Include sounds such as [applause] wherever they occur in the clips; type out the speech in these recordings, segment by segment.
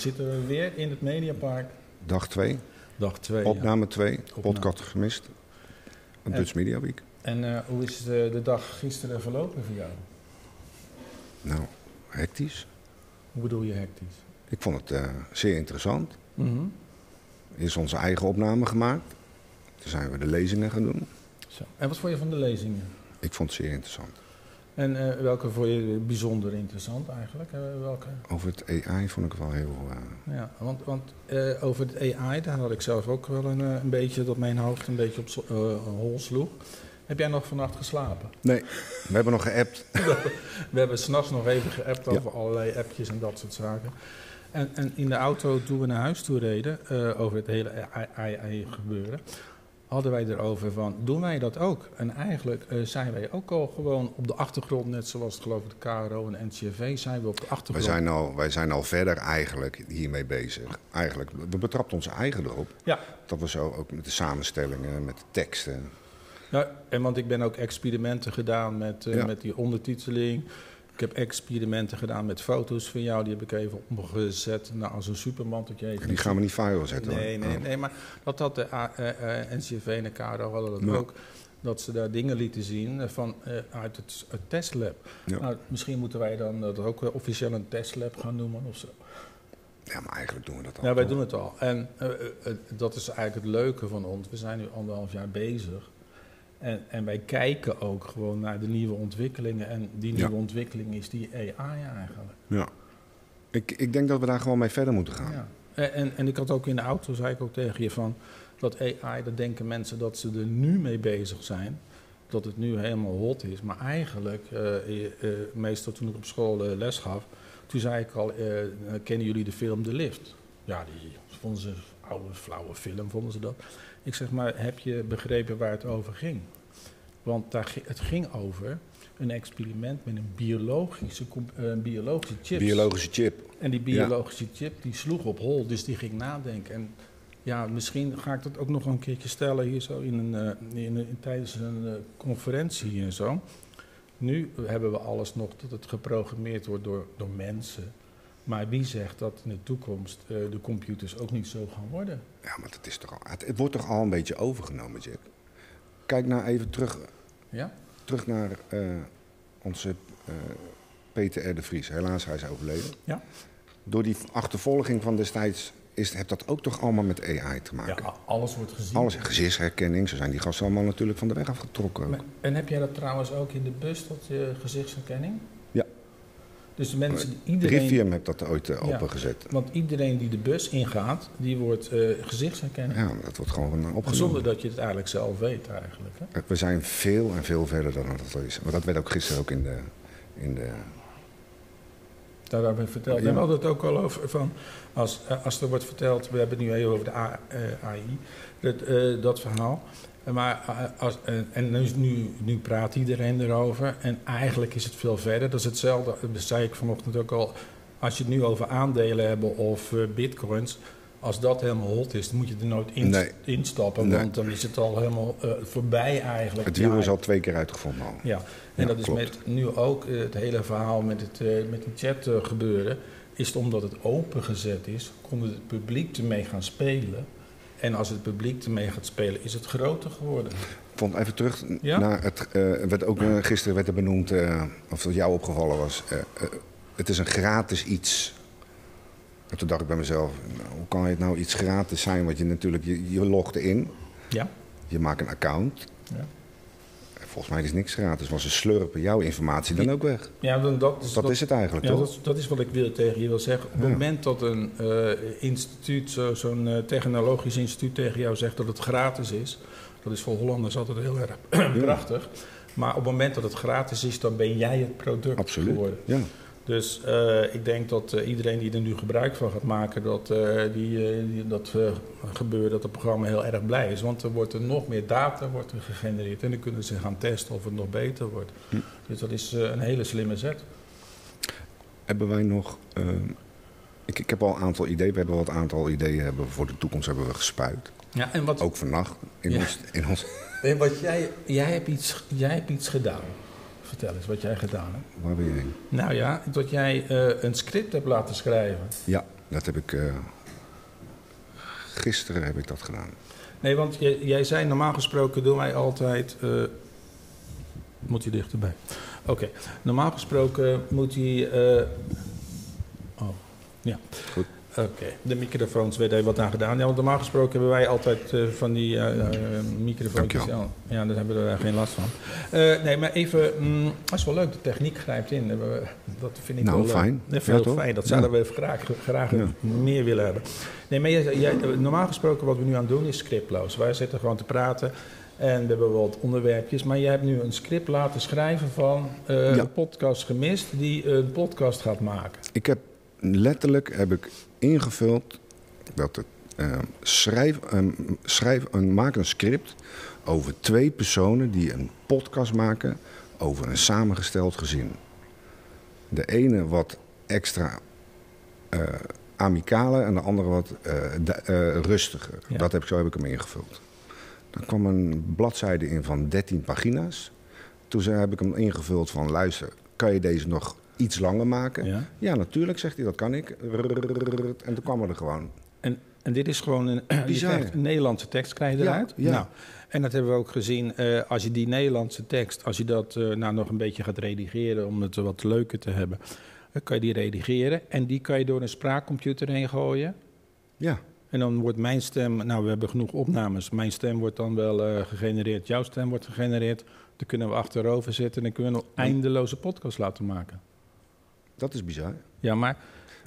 zitten we weer in het Mediapark. Dag 2, Dag 2. opname 2, Opname. podcast gemist. Een En- Dutch Media Week. En eh, hoe is de, de dag gisteren verlopen voor jou? Nou, hectisch. Hoe bedoel je hectisch? Ik vond het eh, zeer interessant. Mhm. Eerst onze eigen opname gemaakt. Toen zijn we de lezingen gaan doen. Zo. En wat vond je van de lezingen? Ik vond het zeer interessant. En eh, welke vond je bijzonder interessant eigenlijk? Eh, welke? Over het AI vond ik wel heel... eh, Ja, want, want over het AI, daar had ik zelf ook wel een, een beetje dat mijn hoofd een beetje op hol sloeg. Heb jij nog vannacht geslapen? Nee, we hebben nog geappt. [laughs] We hebben s'nachts nog even geappt Ja. over allerlei appjes en dat soort zaken. En, en in de auto toen we naar huis toe reden, over het hele AI gebeuren, hadden wij erover van, doen wij dat ook? En eigenlijk eh, zijn wij ook al gewoon op de achtergrond, net zoals geloof ik de KRO en NCV, zijn we op de Wij achtergrond. zijn, al, wij zijn al verder eigenlijk hiermee bezig. Eigenlijk, we betrapten ons eigen erop. Ja. Dat we zo ook met de samenstellingen, met de teksten. Ja, en want ik ben ook experimenten gedaan met, eh, Ja. met die ondertiteling. Ik heb experimenten gedaan met foto's van jou, die heb ik even omgezet naar als een supermanteltje. Die gaan we niet viral zetten. Nee, hoor. nee, Oh. nee, maar dat had de A- eh, eh, NCV en de KRO hadden dat Ja. ook. Dat ze daar dingen lieten zien eh, van, uit het, het testlab. Ja. Nou, misschien moeten wij dan dat ook officieel een testlab gaan noemen of zo. Ja, maar eigenlijk doen we dat al. Ja, wij toch? doen het al. En dat is eigenlijk het leuke van ons. We zijn nu anderhalf jaar bezig. En, en wij kijken ook gewoon naar de nieuwe ontwikkelingen. En die Ja. nieuwe ontwikkeling is die AI eigenlijk. Ja. Ik, ik denk dat we daar gewoon mee verder moeten gaan. Ja. En, en, en ik had ook in de auto, zei ik ook tegen je van... dat AI, dat denken mensen dat ze er nu mee bezig zijn. Dat het nu helemaal hot is. Maar eigenlijk, eh, eh, eh, meestal toen ik op school les gaf... toen zei ik al, kennen jullie de film De Lift? Ja, die vonden ze een oude, flauwe film, vonden ze dat. Ik zeg maar, heb je begrepen waar het over ging? Want daar, het ging over een experiment met een biologische, eh, een biologische chip. Biologische chip. En die biologische chip die sloeg op hol, dus die ging nadenken. En ja, misschien ga ik dat ook nog een keertje stellen hier zo in een, eh, in een, tijdens een eh, conferentie en zo. Nu hebben we alles nog dat het geprogrammeerd wordt door, door mensen. Maar wie zegt dat in de toekomst eh, de computers ook niet zo gaan worden? Ja, maar dat is toch al, het, het wordt toch al een beetje overgenomen, Jack. Kijk nou even terug, Ja? terug naar eh, onze eh, Peter R. de Vries. Helaas, hij is overleden. Ja. Door die achtervolging van destijds is, heeft dat ook toch allemaal met AI te maken. Ja, alles wordt gezien. Alles, gezichtsherkenning, zo zijn die gasten allemaal natuurlijk van de weg afgetrokken. Maar- En heb jij dat trouwens ook in de bus, dat gezichtsherkenning? Dus de mensen, iedereen... Rivium heeft dat ooit eh, Ja. opengezet. Want iedereen die de bus ingaat, die wordt eh gezichtsherkenning. Ja, dat wordt gewoon opgenomen. Zonder dat je het eigenlijk zelf weet eigenlijk. Hè? We zijn veel en veel verder dan dat is. Maar dat werd ook gisteren ook in de... In de Daar hebben we verteld. Ja. We hadden het ook al over van, als, eh, als er wordt verteld, we hebben het nu heel over de eh, AI, dat, eh, dat verhaal. Maar eh, als, eh, en nu, nu, nu praat iedereen erover en eigenlijk is het veel verder. Dat is hetzelfde, dat zei ik vanochtend ook al, als je het nu over aandelen hebben of eh, bitcoins, als dat helemaal hot is, dan moet je er nooit in, Nee. instappen, Nee. want dan is het al helemaal eh, voorbij eigenlijk. het wiel is al twee keer uitgevonden al. Ja, en Ja, dat is met nu ook eh, het hele verhaal met, het, eh, met die chat eh, gebeuren. Is het omdat het opengezet is, kon het publiek ermee gaan spelen. En als het publiek ermee gaat spelen, is het groter geworden. Ik vond even terug Ja? naar het. eh, werd ook, eh, gisteren werd er benoemd, eh, of dat jou opgevallen was. het is een gratis iets. En toen dacht ik bij mezelf, nou, hoe kan het nou iets gratis zijn? Want je natuurlijk, je, je logt in, Ja. je maakt een account. Ja. En Volgens mij is niks gratis, want ze slurpen jouw informatie dan ook weg. Ja, dan dat, is, Dat is het eigenlijk, ja, toch? dat, is- dat is wat ik wil tegen je wil zeggen. Op het Ja. moment dat een eh, instituut, zo- zo'n eh, technologisch instituut tegen jou zegt dat het gratis is, dat is voor Hollanders altijd heel erg [clears throat] prachtig. Maar op het moment dat het gratis is, dan ben jij het product Absoluut. geworden. Ja. Dus eh, ik denk dat eh, iedereen die er nu gebruik van gaat maken, dat eh, die, die, dat gebeurt, dat het programma heel erg blij is. Want er wordt er nog meer data wordt er gegenereerd en dan kunnen ze gaan testen of het nog beter wordt. Hm. Dus dat is een hele slimme zet. Hebben wij nog. ik, ik heb al een aantal ideeën. We hebben een aantal ideeën hebben voor de toekomst hebben we gespuit. Ja, en wat, Ook vannacht in, Ja. ons, in ons. en wat jij, jij, hebt iets, jij hebt iets gedaan. Vertel eens wat jij gedaan hebt. Waar ben je heen? Nou ja, dat jij eh, een script hebt laten schrijven. Ja, Dat heb ik... eh, gisteren heb ik dat gedaan. Nee, want jij, jij zei normaal gesproken doen wij altijd. eh, moet hij dichterbij? Oké, normaal gesproken moet hij. oh, ja. Goed. Oké, de microfoons werd even wat aan gedaan. Ja, want normaal gesproken hebben wij altijd eh, van die eh eh, microfoons. Ja, ja, daar hebben we er geen last van. Eh, nee, maar even, mm, dat is wel leuk, de techniek grijpt in. Dat vind ik Nou, wel fijn. Dat Ja, heel toch? fijn. Dat Ja. zouden we graag, graag Ja. meer willen hebben. Nee, maar jij, jij- normaal gesproken wat we nu aan het doen is scriptloos. Wij zitten gewoon te praten en we hebben wat onderwerpjes. Maar jij hebt nu een script laten schrijven van eh Ja. een podcast gemist die een podcast gaat maken. Ik heb letterlijk heb ik ingevuld dat het eh, schrijf, eh, schrijf, eh, maak een script over twee personen die een podcast maken over een samengesteld gezin. De ene wat extra eh amicaler en de andere wat eh, de- eh, rustiger. Ja. Dat heb zo heb ik hem ingevuld. Dan kwam een bladzijde in van 13 pagina's. Toen heb ik hem ingevuld van luister, kan je deze nog iets langer maken? Ja. Ja, natuurlijk, zegt hij, dat kan ik. En toen kwam er gewoon. En, en dit is gewoon een, een Nederlandse tekst krijg je eruit. ja. Nou, en dat hebben we ook gezien. als je die Nederlandse tekst, als je dat nou nog een beetje gaat redigeren om het wat leuker te hebben, dan kan je die redigeren. En die kan je door een spraakcomputer heen gooien. Ja, En dan wordt mijn stem, nou we hebben genoeg opnames, mijn stem wordt dan wel gegenereerd, jouw stem wordt gegenereerd. Dan kunnen we achterover zitten en dan kunnen we nog eindeloze podcast laten maken. Dat is bizar. Ja, maar...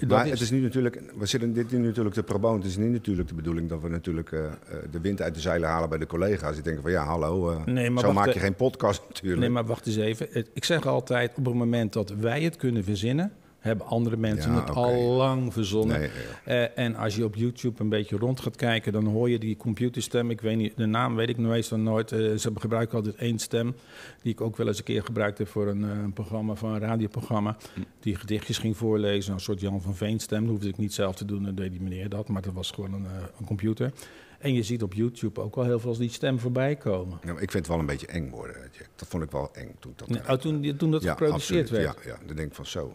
maar het is nu natuurlijk, we zitten dit is nu natuurlijk te proboon. Het is niet natuurlijk de bedoeling dat we natuurlijk eh, eh, de wind uit de zeilen halen bij de collega's. Die denken van ja, hallo, Nee, maar zo maak je geen podcast [laughs] natuurlijk. Nee, maar wacht eens even. Ik zeg altijd, op het moment dat wij het kunnen verzinnen, hebben andere mensen Ja, het al lang verzonnen. Nee, Eh, en als je op YouTube een beetje rond gaat kijken, dan hoor je die computerstem. Ik weet niet, de naam weet ik meestal nooit. Eh, ze gebruiken altijd één stem, die ik ook wel eens een keer gebruikt heb voor een, eh, een programma, van een radioprogramma. Die gedichtjes ging voorlezen, een soort Jan van Veen stem. Dat hoefde ik niet zelf te doen, dan deed die meneer dat. Maar dat was gewoon een, een computer. En je ziet op YouTube ook wel heel veel als die stem voorbij komen. Ja, ik vind het wel een beetje eng worden. Jack. Dat vond ik wel eng toen dat. Oh, toen, toen dat Ja, geproduceerd absoluut. werd. Ja, ja, dan denk ik van zo.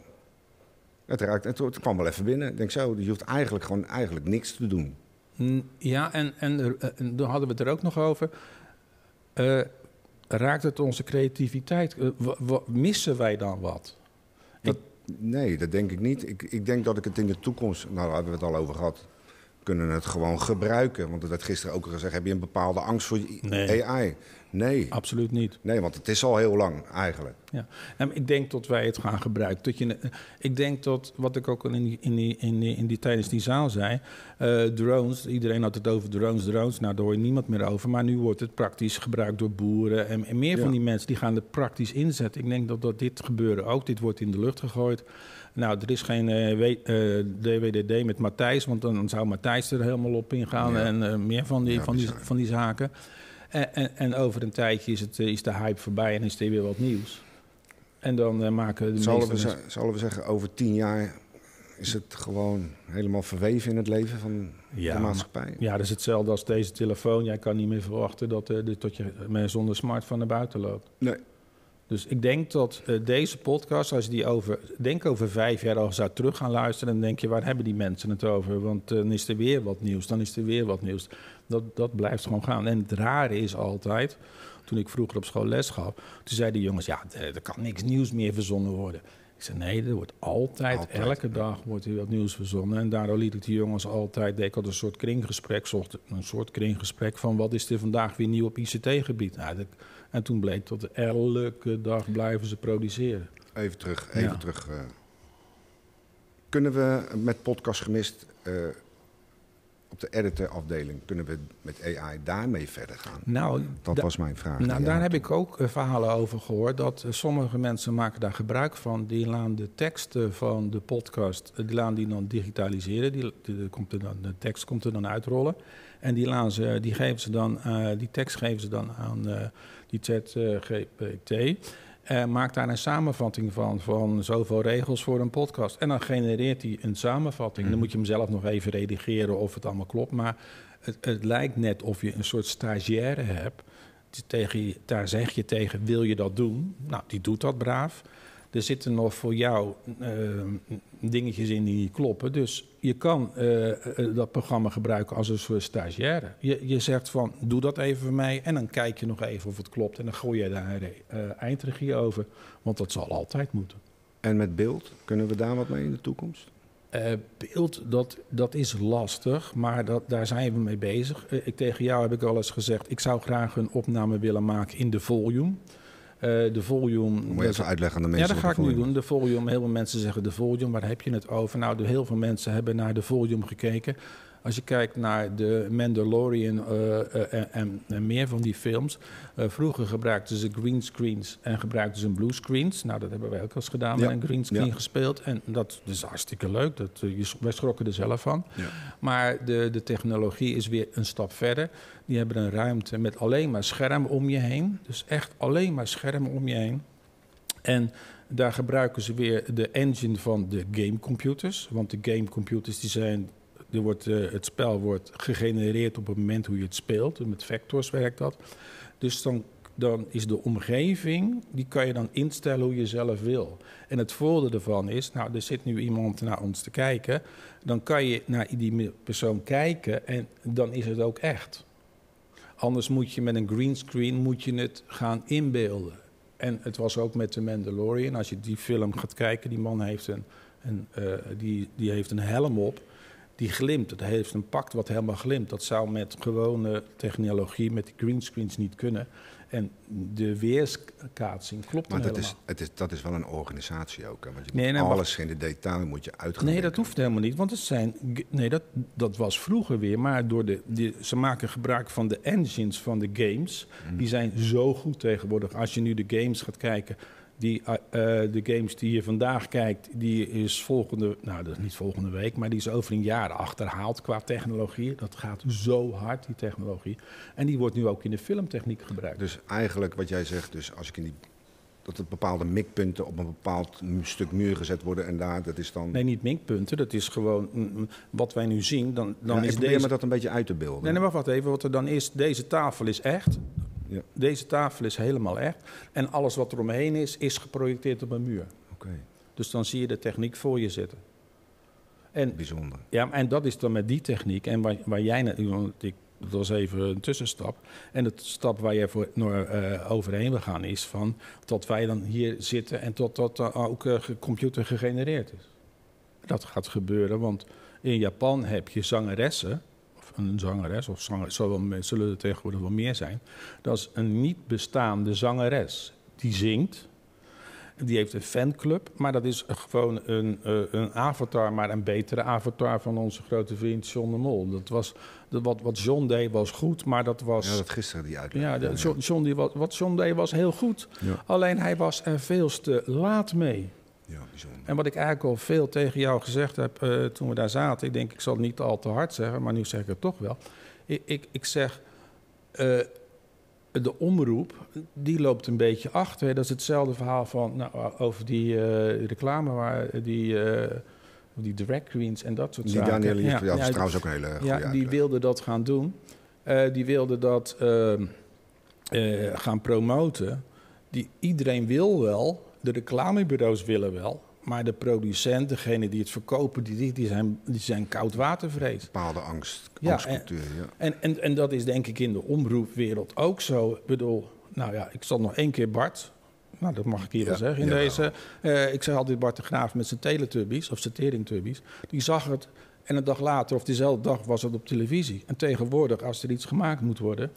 Het, raakt, het, het kwam wel even binnen. Ik denk zo, je hoeft eigenlijk gewoon eigenlijk niks te doen. Mm, Ja, en, en, eh, en dan hadden we het er ook nog over. Eh, raakt het onze creativiteit? Eh, missen wij dan wat? Dat, nee, dat denk ik niet. Ik, ik denk dat ik het in de toekomst, nou daar hebben we het al over gehad, kunnen het gewoon gebruiken. Want er werd gisteren ook al gezegd, heb je een bepaalde angst voor Nee. AI? Nee. Absoluut niet. Nee, want het is al heel lang eigenlijk. Ja. En ik denk dat wij het gaan gebruiken. Dat je, eh, ik denk dat, wat ik ook al in die, in die, in die, in die, tijdens die zaal zei, eh, drones, iedereen had het over drones, drones, nou daar hoor je niemand meer over. Maar nu wordt het praktisch gebruikt door boeren en, en meer Ja. van die mensen die gaan het praktisch inzetten. Ik denk dat, dat dit gebeuren ook, dit wordt in de lucht gegooid. Nou, er is geen we- eh, DWDD met Matthijs, want dan zou Matthijs er helemaal op ingaan Ja. en meer van die, Ja, van, die, van die zaken. En, en, en over een tijdje is, het, eh, is de hype voorbij en is er weer wat nieuws. En dan eh, maken de Zullen we, zullen we zeggen, over tien jaar is het gewoon helemaal verweven in het leven van Ja, de maatschappij? Ja, dat is hetzelfde als deze telefoon. Jij kan niet meer verwachten dat, de- tot je met zonder smartphone naar buiten loopt. Nee. Dus ik denk dat deze podcast, als je die over, denk over vijf jaar al zou terug gaan luisteren, dan denk je, waar hebben die mensen het over? Want dan is er weer wat nieuws, dan is er weer wat nieuws. Dat, dat blijft gewoon gaan. En het rare is altijd, toen ik vroeger op school les gaf, toen zeiden die jongens, ja, er kan niks nieuws meer verzonnen worden. Ik zei, nee, er wordt altijd, Altijd, elke dag wordt er wat nieuws verzonnen. En daardoor liet ik die jongens altijd, deed ik had een soort kringgesprek, zocht een soort kringgesprek van wat is er vandaag weer nieuw op ICT-gebied. Nou, en toen bleek dat elke dag blijven ze produceren. Even terug, even Ja. terug. eh. kunnen we met podcast gemist eh, op de editorafdeling, kunnen we met AI daarmee verder gaan? Nou, Dat da- was mijn vraag. nou daar heb ik ook eh, verhalen over gehoord. Dat eh, sommige mensen maken daar gebruik van. Die laten de teksten van de podcast, eh, die laten die dan digitaliseren. Die, die- komt er dan, de tekst komt er dan uitrollen. En die, laten ze, die, geven ze dan, eh, die tekst geven ze dan aan die chat GPT. Eh, maakt daar een samenvatting van, van zoveel regels voor een podcast. En dan genereert hij een samenvatting. Dan Mhm. moet je hem zelf nog even redigeren of het allemaal klopt. Maar het, het lijkt net of je een soort stagiaire hebt. Tegen, daar zeg je tegen, wil je dat doen? Nou, die doet dat braaf. Er zitten nog voor jou uh, dingetjes in die niet kloppen. Dus je kan uh, dat programma gebruiken als een soort stagiaire. Je, je zegt van, doe dat even voor mij en dan kijk je nog even of het klopt. En dan gooi je daar uh, eindregie over, want dat zal altijd moeten. En met beeld, kunnen we daar wat mee in de toekomst? Uh, beeld, dat, dat is lastig, maar dat, daar zijn we mee bezig. Uh, ik, tegen jou heb ik al eens gezegd, ik zou graag een opname willen maken in de volume. Uh, de volume. Moet je even uitleggen aan de mensen? Ja, dat ga ik nu doen. De volume. Heel veel mensen zeggen de volume. Waar heb je het over? Nou, de, heel veel mensen hebben naar de volume gekeken. Als je kijkt naar de Mandalorian uh, uh, en, en, meer van die films. Uh, vroeger gebruikten ze greenscreens en gebruikten ze bluescreens. Nou, dat hebben wij ook eens gedaan, ja. met een greenscreen gespeeld. En dat is hartstikke leuk. Dat, wij schrokken er zelf van. Maar de, de technologie is weer een stap verder. Die hebben een ruimte met alleen maar schermen om je heen. Dus echt alleen maar schermen om je heen. En daar gebruiken ze weer de engine van de gamecomputers. Want de gamecomputers die zijn er wordt, uh, het spel wordt gegenereerd op het moment hoe je het speelt. Met vectors werkt dat. Dus dan, dan is de omgeving, die kan je dan instellen hoe je zelf wil. En het voordeel ervan is, nou, er zit nu iemand naar ons te kijken. Dan kan je naar die persoon kijken en dan is het ook echt. Anders moet je met een greenscreen moet je het gaan inbeelden. En het was ook met de Mandalorian. Als je die film gaat kijken, die man heeft een, een, uh, die, die heeft een helm op die glimt. Het heeft een pact wat helemaal glimt. Dat zou met gewone technologie, met die greenscreens niet kunnen. En de weerskaatsing klopt maar dat helemaal. is, het is, dat is wel een organisatie ook. Hè? Want je nee, nee, alles maar, in de detail moet je uitgaan. Nee, dat hoeft helemaal niet. Want het zijn, nee, dat, dat was vroeger weer. Maar door de, de, ze maken gebruik van de engines van de games. Mm. Die zijn zo goed tegenwoordig. Als je nu de games gaat kijken die, uh, de games die je vandaag kijkt, die is volgende, nou dat is niet volgende week, maar die is over een jaar achterhaald qua technologie. Dat gaat zo hard, die technologie. En die wordt nu ook in de filmtechniek gebruikt. Dus eigenlijk wat jij zegt, dus als ik in die dat er bepaalde mikpunten op een bepaald stuk muur gezet worden en daar, dat is dan... Nee, niet mikpunten, dat is gewoon mm, wat wij nu zien. Dan, dan ja, is ik probeer deze... me dat een beetje uit te beelden. Nee, nee, wacht, wacht even. Wat er dan is, deze tafel is echt. Ja. Deze tafel is helemaal echt. En alles wat er omheen is, is geprojecteerd op een muur. Okay. Dus dan zie je de techniek voor je zitten. En, Bijzonder. Ja, en dat is dan met die techniek. En waar, waar jij... Want ik, dat was even een tussenstap. En de stap waar je voor, uh, overheen wil gaan is van... tot wij dan hier zitten en tot dat uh, ook uh, computer gegenereerd is. Dat gaat gebeuren, want in Japan heb je zangeressen een zangeres, of zanger, zullen er tegenwoordig wel meer zijn. Dat is een niet bestaande zangeres. Die zingt, die heeft een fanclub, maar dat is gewoon een, uh, een avatar, maar een betere avatar van onze grote vriend John de Mol. Dat was, dat wat, wat John deed was goed, maar dat was... Ja, dat gisteren die uitleg. Ja, de, John, John die, wat, wat John deed was heel goed, ja. alleen hij was er veel te laat mee. Ja, bijzonder. En wat ik eigenlijk al veel tegen jou gezegd heb uh, toen we daar zaten, ik denk ik zal het niet al te hard zeggen, maar nu zeg ik het toch wel. Ik, ik, ik zeg, uh, de omroep, die loopt een beetje achter. Dat is hetzelfde verhaal van, nou, over die uh, reclame, waar die, die drag queens en dat soort die zaken. Daniel ja, is trouwens ook een hele Ja, die uitleg. wilde dat gaan doen. die wilde dat gaan promoten. Die, iedereen wil wel, de reclamebureaus willen wel, maar de producent, degene die het verkopen, die, die, zijn, die zijn koudwatervrees. Bepaalde angst, ja, angstcultuur, en, ja. En, en, en dat is denk ik in de omroepwereld ook zo. Ik bedoel, nou ja, ik zal nog één keer Bart. Nou, dat mag ik hier Ja, wel zeggen. In deze, eh, ik zeg altijd Bart de Graaf met zijn teletubbies, of zijn teringtubbies. Die zag het en een dag later, of diezelfde dag, was het op televisie. En tegenwoordig, als er iets gemaakt moet worden...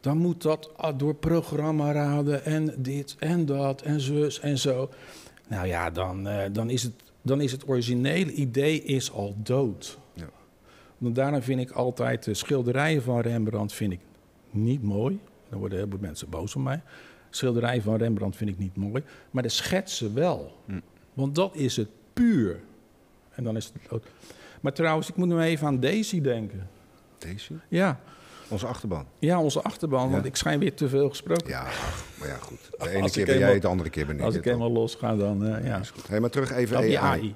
dan moet dat ah, door programmaraden en dit en dat en zus en zo... Nou ja, dan, eh, dan, is, het, dan is het originele idee is al dood. Ja. Want daarom vind ik altijd de schilderijen van Rembrandt vind ik niet mooi. Dan worden heel veel mensen boos op mij. Schilderijen van Rembrandt vind ik niet mooi. Maar de schetsen wel. Hm. Want dat is het puur. En dan is het dood. Maar trouwens, ik moet nu even aan Daisy denken. Deze? Ja, Onze achterban. ja onze achterban. Ja. Want ik schijn weer te veel gesproken. Ja, maar ja, goed. De ene keer ben jij de andere keer ben ik Als ik helemaal los ga, dan eh, ja. Is goed. Hey, maar terug even AI. AI.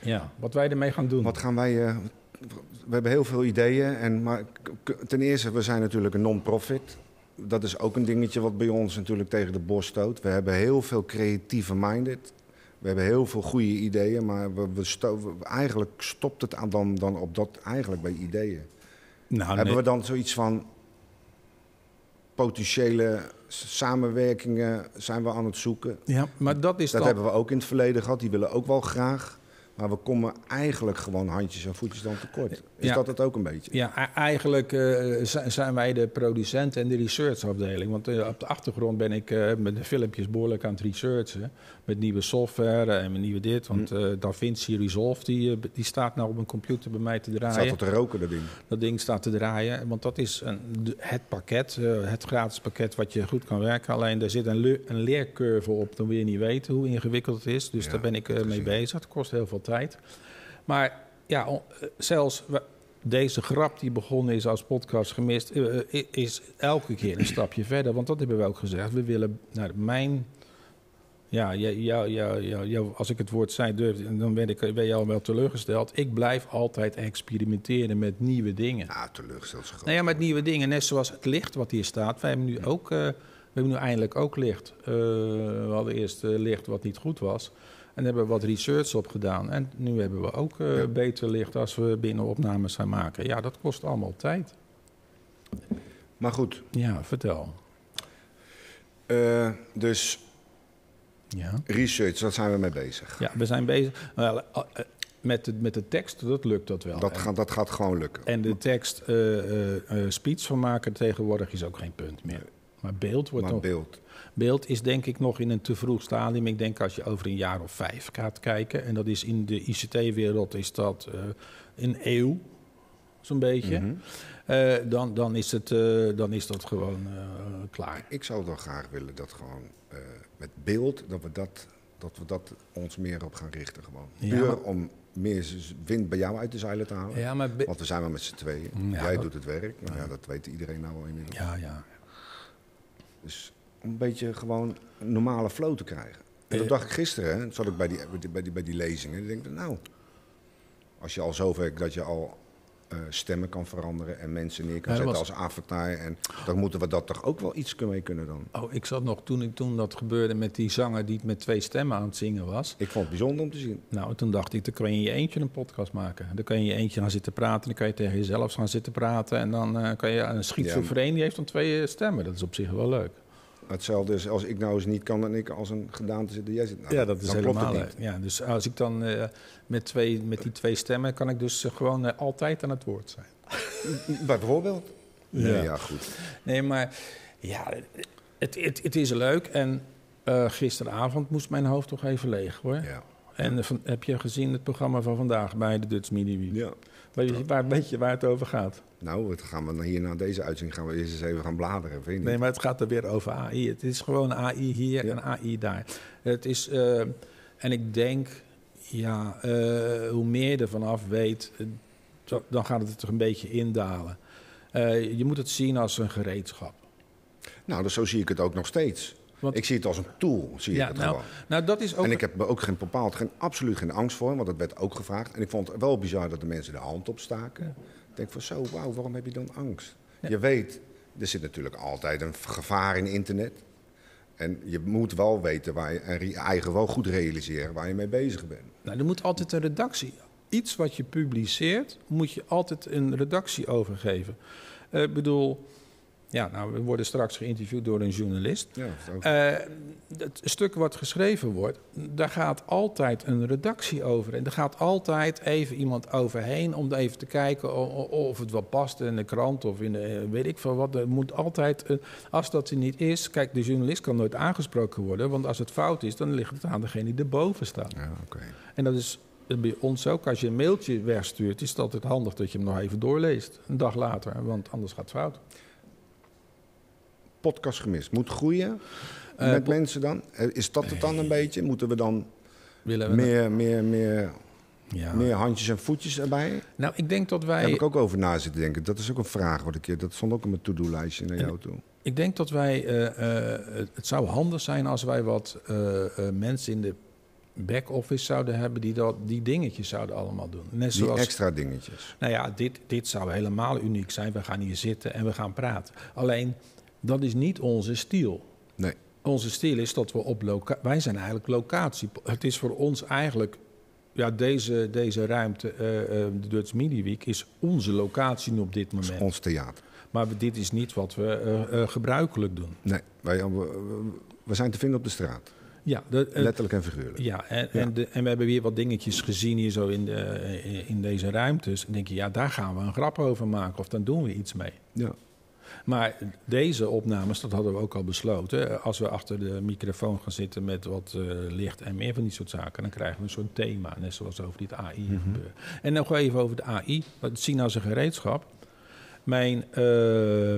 Ja, wat wij ermee gaan doen. Wat gaan wij... eh, we hebben heel veel ideeën. En, maar ten eerste, we zijn natuurlijk een non-profit. dat is ook een dingetje wat bij ons natuurlijk tegen de borst stoot. We hebben heel veel creatieve minded. We hebben heel veel goede ideeën, maar we, we sto- we- eigenlijk stopt het aan dan, dan op dat eigenlijk bij ideeën. Nou, hebben nee. we dan zoiets van potentiële samenwerkingen zijn we aan het zoeken? Ja, maar dat is Dat dan... hebben we ook in het verleden gehad. Die willen ook wel graag. Maar we komen eigenlijk gewoon handjes en voetjes dan tekort. Is Ja. dat het ook een beetje? Ja, e- eigenlijk eh, zi- zijn wij de producent en de researchafdeling. Want eh, op de achtergrond ben ik eh, met de filmpjes behoorlijk aan het researchen. Met nieuwe software en met nieuwe dit. Want Hm. DaVinci Resolve die, die staat nou op een computer bij mij te draaien. staat tot te roken, dat ding. Dat ding staat te draaien. Want dat is een, het pakket, het gratis pakket wat je goed kan werken. Alleen er zit een, le- een leercurve op. Dan wil je niet weten hoe ingewikkeld het is. Dus Ja, daar ben ik dat mee bezig. Het kost heel veel tijd. Maar ja, eh, zelfs deze grap die begonnen is als podcast gemist... eh, eh, is elke keer een stapje [clears throat] verder. Want dat hebben we ook gezegd. We willen naar mijn... Ja, jou, jou, jou, als ik het woord zei, durf, dan ben, ik, ben je al wel teleurgesteld. Ik blijf altijd experimenteren met nieuwe dingen. Ja, teleurgesteld zo groot. Nou ja, met nieuwe dingen. Net zoals het licht wat hier staat. Wij hebben nu ook, we hebben nu eindelijk ook licht. Eh, we hadden eerst licht wat niet goed was. En hebben we wat research op gedaan. En nu hebben we ook eh, Ja. beter licht als we binnen opnames gaan maken. Ja, dat kost allemaal tijd. Maar goed, Ja, vertel. eh, dus Ja, research, daar zijn we mee bezig. ja we zijn bezig. Wel, eh, met, de, met de tekst, dat lukt dat wel. Dat, gaat, dat gaat gewoon lukken. En de tekst eh, speech van maken tegenwoordig is ook geen punt meer. Maar beeld wordt maar beeld. Beeld is denk ik nog in een te vroeg stadium. Ik denk als je over een jaar of vijf gaat kijken... en dat is in de ICT-wereld is dat eh, een eeuw, zo'n beetje... Mhm. Eh, dan, dan, is het, eh, dan is dat gewoon klaar. Ik zou wel graag willen dat gewoon met beeld, dat we dat, dat we dat ons meer op gaan richten. Gewoon. Ja, Puur maar- om meer wind bij jou uit de zeilen te halen. Ja, maar... Want we zijn maar met z'n tweeën. Ja, Jij dat- doet het werk. Nou ja, dat weet iedereen nou wel inmiddels. Ja, ja. Dus om een beetje gewoon een normale flow te krijgen. En dat dacht ik gisteren, hè, zat ik bij die, bij die, bij die, lezingen. Ik denk, nou, als je al zover dat je al eh, stemmen kan veranderen en mensen neer kan Ja, zetten was- als avatar. En dan moeten we dat toch ook wel iets mee kunnen dan. Oh, ik zat nog toen, ik, toen dat gebeurde met die zanger die met twee stemmen aan het zingen was. Ik vond het bijzonder om te zien. Nou, toen dacht ik, dan kan je in je eentje een podcast maken. Dan kan je in je eentje gaan zitten praten. Dan kan je tegen jezelf gaan zitten praten. En dan eh, kan je een schizofreen, die heeft dan twee eh, stemmen. Dat is op zich wel leuk. Hetzelfde is als ik nou eens niet kan en ik als een gedaante zit en jij zit. Nou, ja, dat is helemaal niet. Ja, dus als ik dan eh, met, twee, met die twee stemmen... kan ik dus eh, gewoon eh, altijd aan het woord zijn. [laughs] Bijvoorbeeld. Ja. Nee, ja, goed. Nee, maar ja, het, het, het is leuk. En gisteravond moest mijn hoofd toch even leeg, hoor. Ja. En van, heb je gezien het programma van vandaag bij de Dutch Mini Week? ja. Weet je waar, weet je waar het over gaat? Nou, het gaan we hier na deze uitzending gaan we eerst eens even gaan bladeren, vind je? Nee, maar het gaat er weer over AI. Het is gewoon AI hier Ja. en AI daar. Het is, eh, en ik denk, ja, eh, hoe meer je ervan af weet, eh, dan gaat het er een beetje indalen. Je moet het zien als een gereedschap. Nou, dus zo zie ik het ook nog steeds. Want- ik zie het als een tool, zie Ja, ik het nou, gewoon. nou, dat is ook. En ik heb er ook geen bepaald, geen, absoluut geen angst voor, want dat werd ook gevraagd. En ik vond het wel bizar dat de mensen de hand opstaken. Ik denk van zo, wauw, waarom heb je dan angst? Ja. Je weet, er zit natuurlijk altijd een gevaar in internet. En je moet wel weten waar je, en je eigen wel goed realiseren waar je mee bezig bent. Nou, er moet altijd een redactie. Iets wat je publiceert, moet je altijd een redactie overgeven. Eh, Ik bedoel, ja, nou, we worden straks geïnterviewd door een journalist. Ja, Eh, het stuk wat geschreven wordt, daar gaat altijd een redactie over. En er gaat altijd even iemand overheen om even te kijken of het wel past in de krant of in de, eh, weet ik veel wat. Er moet altijd, eh, als dat er niet is, kijk, de journalist kan nooit aangesproken worden, want als het fout is, dan ligt het aan degene die erboven staat. ja, oké. En dat is bij ons ook. Als je een mailtje wegstuurt, is het altijd handig dat je hem nog even doorleest. Een dag later, want anders gaat het fout. Podcast gemist. Moet groeien Eh, met mensen dan? Eh, Is dat het dan een beetje? Moeten we dan Willen we meer, meer, meer, ja. meer handjes en voetjes erbij? Nou, ik denk dat Daar heb wij. ik ook over na zitten denken. Dat is ook een vraag wat ik, dat stond ook op mijn to-do-lijstje naar En- jou toe. Ik denk dat wij. eh, het- zou handig zijn als wij wat mensen in de back-office zouden hebben die dat, die dingetjes zouden allemaal doen. Net Die zoals. extra dingetjes. Nou ja, dit, dit zou helemaal uniek zijn. We gaan hier zitten en we gaan praten. Alleen, Dat is niet onze stijl. Nee. Onze stijl is dat we op locatie... Wij zijn eigenlijk locatie. Het is voor ons eigenlijk... Ja, deze, deze ruimte, eh, eh, de Dutch Media Week, is onze locatie nu op dit Dat is moment. ons theater. Maar dit is niet wat we eh, gebruikelijk doen. Nee, wij, we, zijn te vinden op de straat. Ja, de, Letterlijk en figuurlijk. ja, en, Ja. En, de, en we hebben weer wat dingetjes gezien hier zo in, de, in deze ruimtes. En denk je, ja, daar gaan we een grap over maken of dan doen we iets mee. Ja. Maar deze opnames, dat hadden we ook al besloten. Als we achter de microfoon gaan zitten met wat eh, licht en meer van die soort zaken, dan krijgen we een soort thema, net zoals over dit AI Mhm. gebeuren. En nog even over de AI, het zien als een gereedschap. Mijn eh,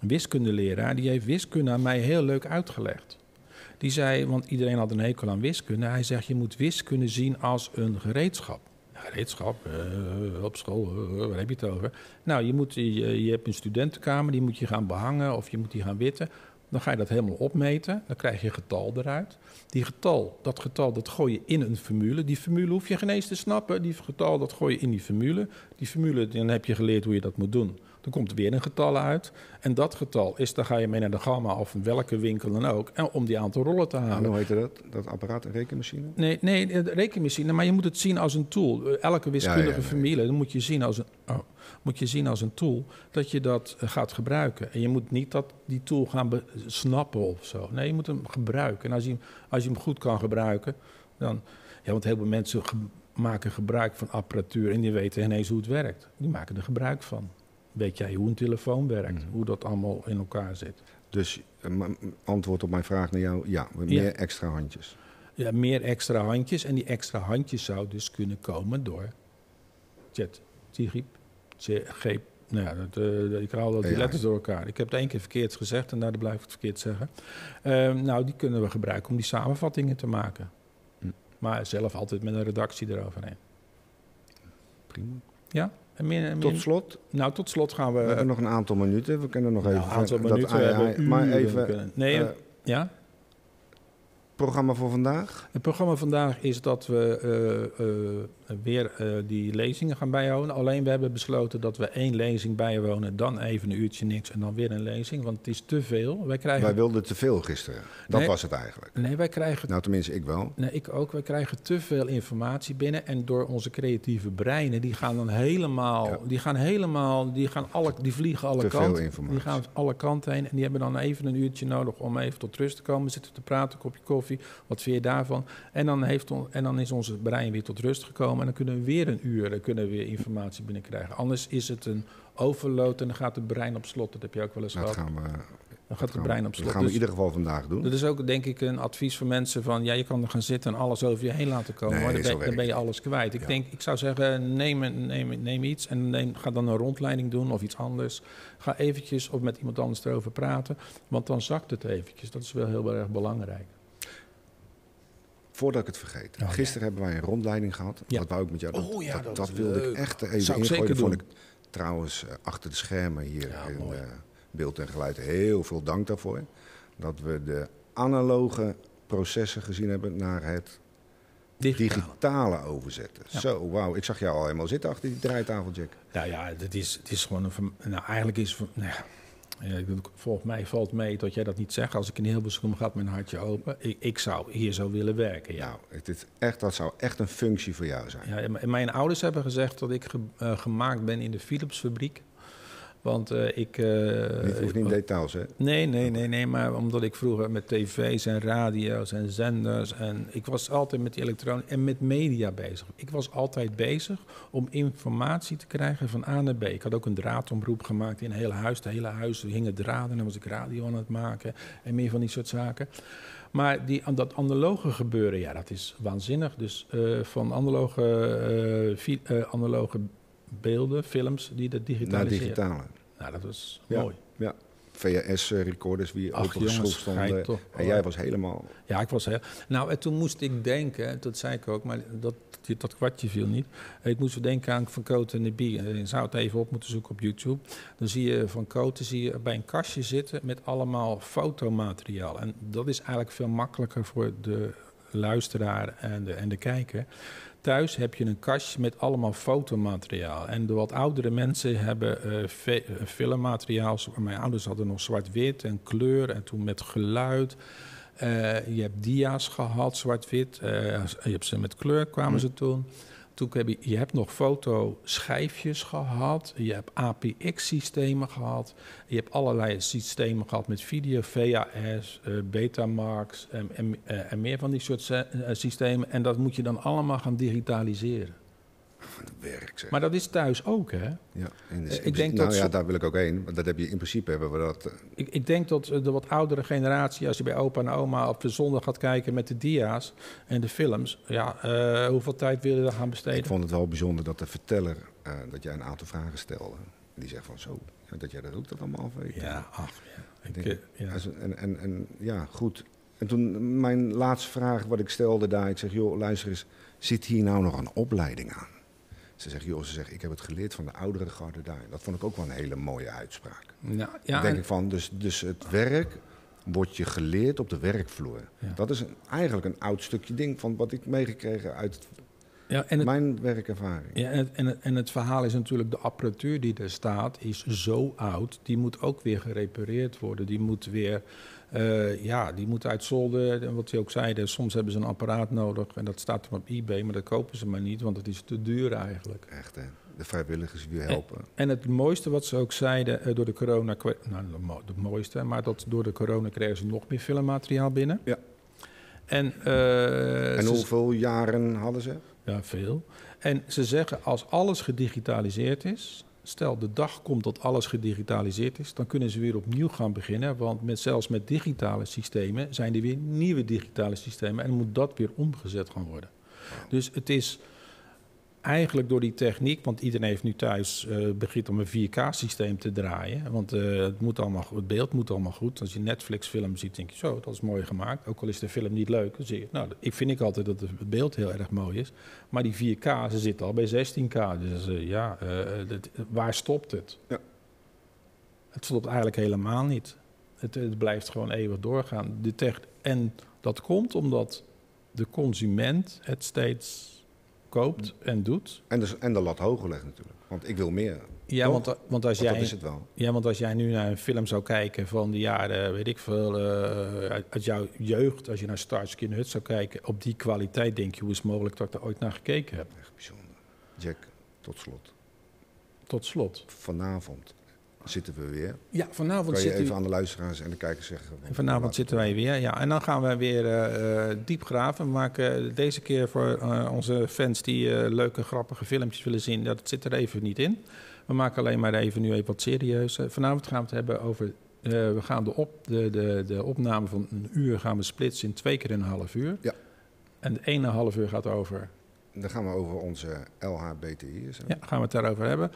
wiskundeleraar, die heeft wiskunde aan mij heel leuk uitgelegd. Die zei, want iedereen had een hekel aan wiskunde. Hij zegt, je moet wiskunde zien als een gereedschap. Gereedschap, eh, op school, eh, waar heb je het over? Nou, je, moet, je, je hebt een studentenkamer, die moet je gaan behangen of je moet die gaan witten. Dan ga je dat helemaal opmeten, dan krijg je een getal eruit. Die getal, dat getal, dat gooi je in een formule. Die formule hoef je geen eens te snappen. Die getal, dat gooi je in die formule. Die formule, dan heb je geleerd hoe je dat moet doen. Dan komt er weer een getal uit. En dat getal is, dan ga je mee naar de gamma of in welke winkel dan ook. En om die aantal rollen te En halen. hoe heette dat? Dat apparaat, een rekenmachine? Nee, nee, de rekenmachine, maar je moet het zien als een tool. Eh, Elke wiskundige Ja, ja, nee. formule, dan moet je, zien als een, oh, moet je zien als een tool dat je dat eh, gaat gebruiken. En je moet niet dat die tool gaan snappen of zo. Nee, je moet hem gebruiken. En als je, hem- als je hem goed kan gebruiken, dan... Ja, want heel veel mensen ge- maken gebruik van apparatuur en die weten ineens hoe het werkt. Die maken er gebruik van. Weet jij hoe een telefoon werkt, Mhm. hoe dat allemaal in elkaar zit. Dus eh, antwoord op mijn vraag naar jou, ja, meer Ja. extra handjes. Ja, meer extra handjes. En die extra handjes zou dus kunnen komen door chat, Tigip, G. Nou ja, dat, eh, ik haal dat die letters door elkaar. Ik heb het één keer verkeerd gezegd en daardoor blijf ik het verkeerd zeggen. Ehm, nou, die kunnen we gebruiken om die samenvattingen te maken. Hm. Maar zelf altijd met een redactie eroverheen. Prima. Ja? Tot slot, nou, tot slot gaan we... we hebben nog een aantal minuten. We kunnen nog nou, even... een aantal dat minuten, we AI hebben maar even, Nee, eh, ja? programma voor vandaag. Het programma vandaag is dat we eh, eh, weer eh, die lezingen gaan bijhouden. Alleen we hebben besloten dat we één lezing bijwonen, dan even een uurtje niks en dan weer een lezing. Want het is te veel. Wij krijgen, Wij wilden te veel gisteren. Dat Nee. was het eigenlijk. nee, wij krijgen, Nou, tenminste, ik wel. nee, ik ook. Wij krijgen te veel informatie binnen. En door onze creatieve breinen, die gaan dan helemaal, Ja. die gaan helemaal, die gaan alle, die vliegen alle Te veel kanten. informatie. Die gaan alle kanten heen. En die hebben dan even een uurtje nodig om even tot rust te komen. Zitten te praten, een kopje koffie. Wat vind je daarvan? En dan, heeft on, en dan is onze brein weer tot rust gekomen. En dan kunnen we weer een uur dan kunnen we weer informatie binnenkrijgen. Anders is het een overload en dan gaat het brein op slot. Dat heb je ook wel eens dat gehad. gaan we, Dan gaat het brein op slot. Dat gaan we in Dus ieder geval vandaag doen. dat is ook denk ik een advies voor mensen van... ja, je kan er gaan zitten en alles over je heen laten komen. Nee, maar dan ben, dan werkt ben je alles kwijt. Ik Ja. denk, ik zou zeggen, neem, neem, neem iets en neem, ga dan een rondleiding doen of iets anders. Ga eventjes of met iemand anders erover praten, want dan zakt het eventjes. Dat is wel heel erg belangrijk. Voordat ik het vergeet. Oh, Gisteren hebben wij een rondleiding gehad. Ja. Dat wou ik met jou. Oh, ja, dat dat is wilde leuk. ik echt even Zou ik ingooien. Vond doen. ik trouwens eh, achter de schermen hier Ja, in mooi. eh, beeld en geluid heel veel dank daarvoor. Dat we de analoge processen gezien hebben naar het digitale overzetten. Ja. Zo, wauw. Ik zag jou al helemaal zitten achter die draaitafel, Jack. Nou ja, het is, het is gewoon een... Nou, eigenlijk is... Nou ja, volgens mij valt mee dat jij dat niet zegt. Als ik in Hilversum gaat mijn hartje open. Ik, ik zou hier zo willen werken, ja. Nou, het is echt, dat zou echt een functie voor jou zijn. Ja, en mijn ouders hebben gezegd dat ik ge- eh, gemaakt ben in de Philipsfabriek. Want eh, ik... eh, Niet, hoeft niet in details, hè? Nee, nee, nee, nee, maar omdat ik vroeger met tv's en radio's en zenders en ik was altijd met die elektronica en met media bezig. Ik was altijd bezig om informatie te krijgen van A naar B. Ik had ook een draadomroep gemaakt in een hele huis. Het hele huis hingen draden en dan was ik radio aan het maken en meer van die soort zaken. Maar die, dat analoge gebeuren, ja, dat is waanzinnig. Dus eh, van analoge, eh, eh, analoge beelden, films, die dat Naar digitaliseren. digitale. Nou, dat was Ja. mooi. VHS-recorders, wie Ach, op school jongens, stonden. toch- En jij was helemaal... Ja, ik was heel... Nou, en toen moest ik denken, dat zei ik ook, maar dat, dat, kwartje viel niet. Ik moest denken aan Van Koten en de Bie. Je zou het even op moeten zoeken op YouTube. Dan zie je Van Koten zie je bij een kastje zitten met allemaal fotomateriaal. En dat is eigenlijk veel makkelijker voor de luisteraar en de, en de kijker. Thuis heb je een kastje met allemaal fotomateriaal. En de wat oudere mensen hebben uh, filmmateriaal. Mijn ouders hadden nog zwart-wit en kleur en toen met geluid. Uh, je hebt dia's gehad, zwart-wit. Uh, je hebt ze met kleur, kwamen hm. ze toen. Toen heb je, je hebt nog fotoschijfjes gehad. Je hebt APX-systemen gehad. Je hebt allerlei systemen gehad met video, VHS, uh, Betamax en, en, en, meer van die soort systemen. En dat moet je dan allemaal gaan digitaliseren werk. Zeg. Maar dat is thuis ook, hè? Ja, ik denk nou dat ja, daar wil ik ook heen. Want dat heb je in principe hebben we dat. Uh... Ik, ik, denk dat de wat oudere generatie, als je bij opa en oma op de zondag gaat kijken met de dia's en de films, ja, uh, hoeveel tijd wil je daar gaan besteden? Ik vond het wel bijzonder dat de verteller, uh, dat jij een aantal vragen stelde. Die zegt van zo, dat jij dat ook dat allemaal weet. Ja, ach, ja. Ik, denk, ja. En, en, en ja, goed. En toen mijn laatste vraag wat ik stelde daar, ik zeg, joh, luister eens, zit hier nou nog een opleiding aan? Ze zegt, joh, ze zegt, ik heb het geleerd van de oudere garde daar. Dat vond ik ook wel een hele mooie uitspraak. Ja, denk ik van, dus, dus het werk wordt je geleerd op de werkvloer. Dat is eigenlijk een oud stukje ding van wat ik meegekregen uit ja, en het, mijn werkervaring. Ja, en het, en, het, en het verhaal is natuurlijk, de apparatuur die er staat, is zo oud. Die moet ook weer gerepareerd worden. Die moet weer uh, ja, die moeten uit zolder. Wat je ook zeiden, soms hebben ze een apparaat nodig. En dat staat dan op eBay, maar dat kopen ze maar niet, want het is te duur eigenlijk. Echt, hè? De vrijwilligers die helpen. En, het mooiste wat ze ook zeiden uh, door de corona... Nou, het mooiste, maar dat door de corona kregen ze nog meer filmmateriaal binnen. Ja. En, uh, en hoeveel jaren hadden ze? Ja, veel. En ze zeggen, als alles gedigitaliseerd is... Stel, de dag komt dat alles gedigitaliseerd is, dan kunnen ze weer opnieuw gaan beginnen. Want met, zelfs met digitale systemen zijn er weer nieuwe digitale systemen en moet dat weer omgezet gaan worden. Dus het is eigenlijk door die techniek, want iedereen heeft nu thuis uh, begint om een 4K-systeem te draaien. Want uh, het, moet allemaal, het beeld moet allemaal goed. Als je Netflix-film ziet, denk je zo, dat is mooi gemaakt. Ook al is de film niet leuk, dan zie je, nou, ik vind ik altijd dat het beeld heel erg mooi is. Maar die 4K, ze zitten al bij 16K. Dus uh, ja, dat, waar stopt het? Ja. Het stopt eigenlijk helemaal niet. Het, het blijft gewoon eeuwig doorgaan. De tech, en dat komt omdat de consument het steeds koopt en doet. En de, en de lat hoger legt natuurlijk. Want ik wil meer. Ja, want, want, als jij, dat is het wel. Ja, want als jij nu naar een film zou kijken van de jaren, weet ik veel, uh, uit, jouw jeugd, als je naar Starsky in Hut zou kijken, op die kwaliteit denk je, hoe is het mogelijk dat ik er ooit naar gekeken heb? Echt bijzonder. Jack, tot slot. Tot slot. Vanavond zitten we weer. Ja, vanavond kan je even aan de luisteraars en de kijkers zeggen. Vanavond zitten wij weer, ja. En dan gaan we weer uh, diep graven. We maken deze keer voor uh, onze fans die uh, leuke, grappige filmpjes willen zien. Dat zit er even niet in. We maken alleen maar even nu even wat serieus. vanavond gaan we het hebben over... we gaan de, op, de, de, de opname van een uur gaan we splitsen in twee keer een half uur. Ja. En de ene half uur gaat over... Dan gaan we over onze LHBTI. Ja, gaan we het daarover hebben.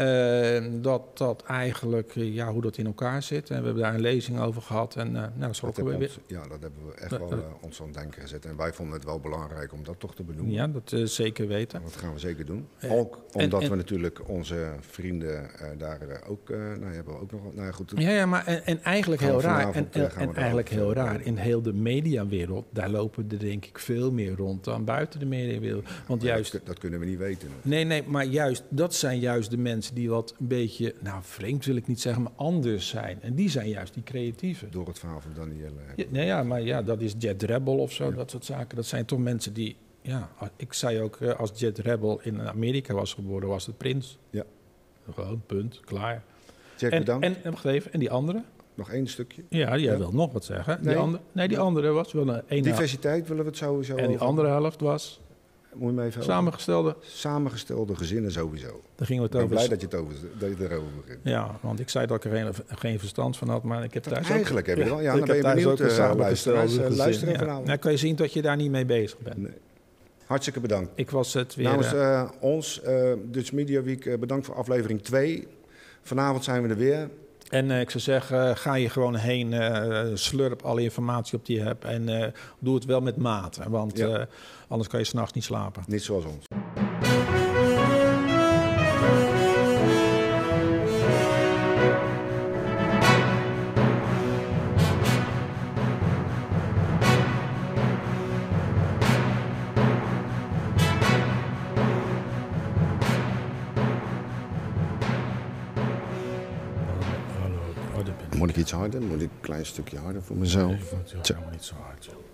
Uh, dat dat eigenlijk, uh, ja, hoe dat in elkaar zit. En we hebben daar een lezing over gehad. En uh, nou, dat, dat we weer. Ja, dat hebben we echt wel ons aan het denken gezet. En wij vonden het wel belangrijk om dat toch te benoemen. Ja, dat zeker weten. dat gaan we zeker doen. ook omdat we natuurlijk onze vrienden daar ook, nou hebben we ook nog, nou ja, goed. Ja, ja maar en, en eigenlijk heel raar. En, en eigenlijk heel raar. In heel de mediawereld, daar lopen er denk ik veel meer rond dan buiten de mediawereld. Want juist. Dat, dat, kunnen we niet weten. Nee, nee, maar juist, dat zijn juist de mensen die wat een beetje, nou vreemd wil ik niet zeggen, maar anders zijn. En die zijn juist die creatieve. Door het verhaal van Danielle. Ja, nou ja, maar ja, dat is Jet Rebel of zo, dat soort zaken. Dat zijn toch mensen die, ja, ik zei ook, eh, als Jet Rebel in Amerika was geboren, was het Prins. Ja. Gewoon, punt, klaar. Jack, en, bedankt. En, en, even, en die andere? Nog één stukje. Ja, jij ja. wil nog wat zeggen. Nee, die, andere, nee, die andere was wel een... een Diversiteit willen we het sowieso En die andere helft was... Moet je me even Samengestelde? Samengestelde gezinnen sowieso. Daar gingen we het ik ben over. blij dat je, het over, dat je erover begint. Ja, want ik zei dat ik er geen, geen verstand van had, maar ik heb thuis Eigenlijk ook, heb je wel. Ja, dan ben je benieuwd, uh, luisteraars. Uh, luisteren ja. vanavond. Nou, kan je zien dat je daar niet mee bezig bent. Nee. Hartstikke bedankt. Ik was het weer... Namens uh, ons, uh, Dutch Media Week, bedankt voor aflevering 2. Vanavond zijn we er weer. En uh, ik zou zeggen, ga je gewoon heen, uh, slurp alle informatie op die je hebt en uh, doe het wel met maat. Want ja. anders kan je s'nachts niet slapen. Niet zoals ons. Iets harder? Moet ik een klein stukje harder voor mezelf? Ik vond het helemaal niet zo hard. joh.